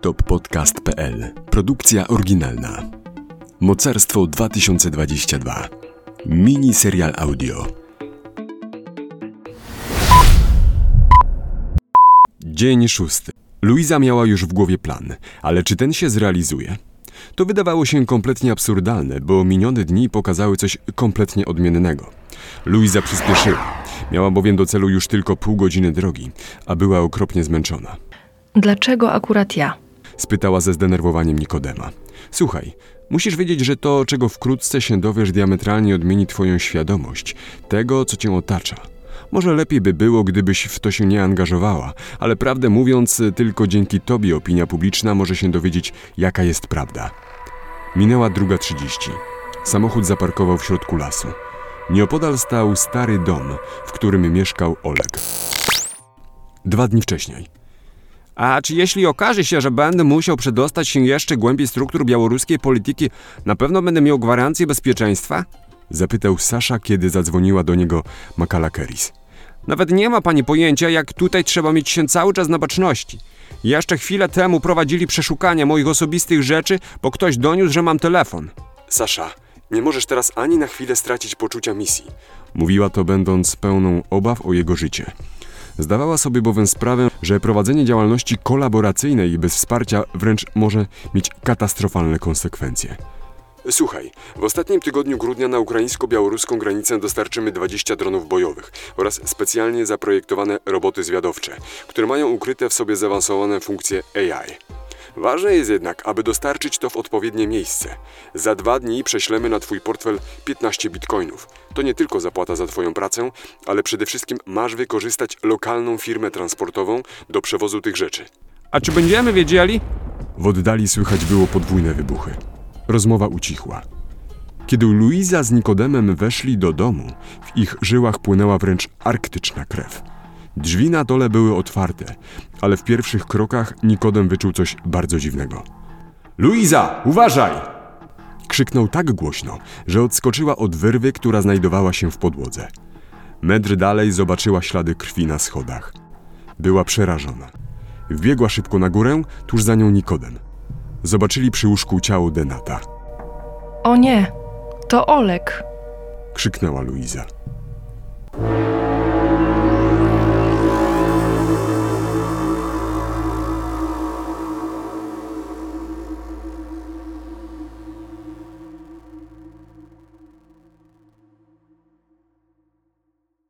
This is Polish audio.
toppodcast.pl Produkcja oryginalna. Mocarstwo 2022. Mini serial audio. Dzień szósty. Luiza miała już w głowie plan, ale czy ten się zrealizuje? To wydawało się kompletnie absurdalne, bo minione dni pokazały coś kompletnie odmiennego. Luiza przyspieszyła. Miała bowiem do celu już tylko pół godziny drogi, a była okropnie zmęczona. Dlaczego akurat ja? Spytała ze zdenerwowaniem Nikodema. Słuchaj, musisz wiedzieć, że to, czego wkrótce się dowiesz, diametralnie odmieni twoją świadomość, tego, co cię otacza. Może lepiej by było, gdybyś w to się nie angażowała, ale prawdę mówiąc, tylko dzięki tobie opinia publiczna może się dowiedzieć, jaka jest prawda. Minęła druga trzydzieści. Samochód zaparkował w środku lasu. Nieopodal stał stary dom, w którym mieszkał Oleg. Dwa dni wcześniej. A czy jeśli okaże się, że będę musiał przedostać się jeszcze głębiej struktur białoruskiej polityki, na pewno będę miał gwarancję bezpieczeństwa? Zapytał Sasza, kiedy zadzwoniła do niego Makala Keris. Nawet nie ma pani pojęcia, jak tutaj trzeba mieć się cały czas na baczności. Jeszcze chwilę temu prowadzili przeszukania moich osobistych rzeczy, bo ktoś doniósł, że mam telefon. Sasza, nie możesz teraz ani na chwilę stracić poczucia misji. Mówiła to będąc pełną obaw o jego życie. Zdawała sobie bowiem sprawę, że prowadzenie działalności kolaboracyjnej bez wsparcia wręcz może mieć katastrofalne konsekwencje. Słuchaj, w ostatnim tygodniu grudnia na ukraińsko-białoruską granicę dostarczymy 20 dronów bojowych oraz specjalnie zaprojektowane roboty zwiadowcze, które mają ukryte w sobie zaawansowane funkcje AI. Ważne jest jednak, aby dostarczyć to w odpowiednie miejsce. Za dwa dni prześlemy na Twój portfel 15 bitcoinów. To nie tylko zapłata za Twoją pracę, ale przede wszystkim masz wykorzystać lokalną firmę transportową do przewozu tych rzeczy. A czy będziemy wiedzieli? W oddali słychać było podwójne wybuchy. Rozmowa ucichła. Kiedy Luiza z Nikodemem weszli do domu, w ich żyłach płynęła wręcz arktyczna krew. Drzwi na dole były otwarte, ale w pierwszych krokach Nikodem wyczuł coś bardzo dziwnego. Luiza, uważaj! Krzyknął tak głośno, że odskoczyła od wyrwy, która znajdowała się w podłodze. Metr dalej zobaczyła ślady krwi na schodach. Była przerażona. Wbiegła szybko na górę, tuż za nią Nikodem. Zobaczyli przy łóżku ciało Denata. O nie, to Olek. Krzyknęła Luiza.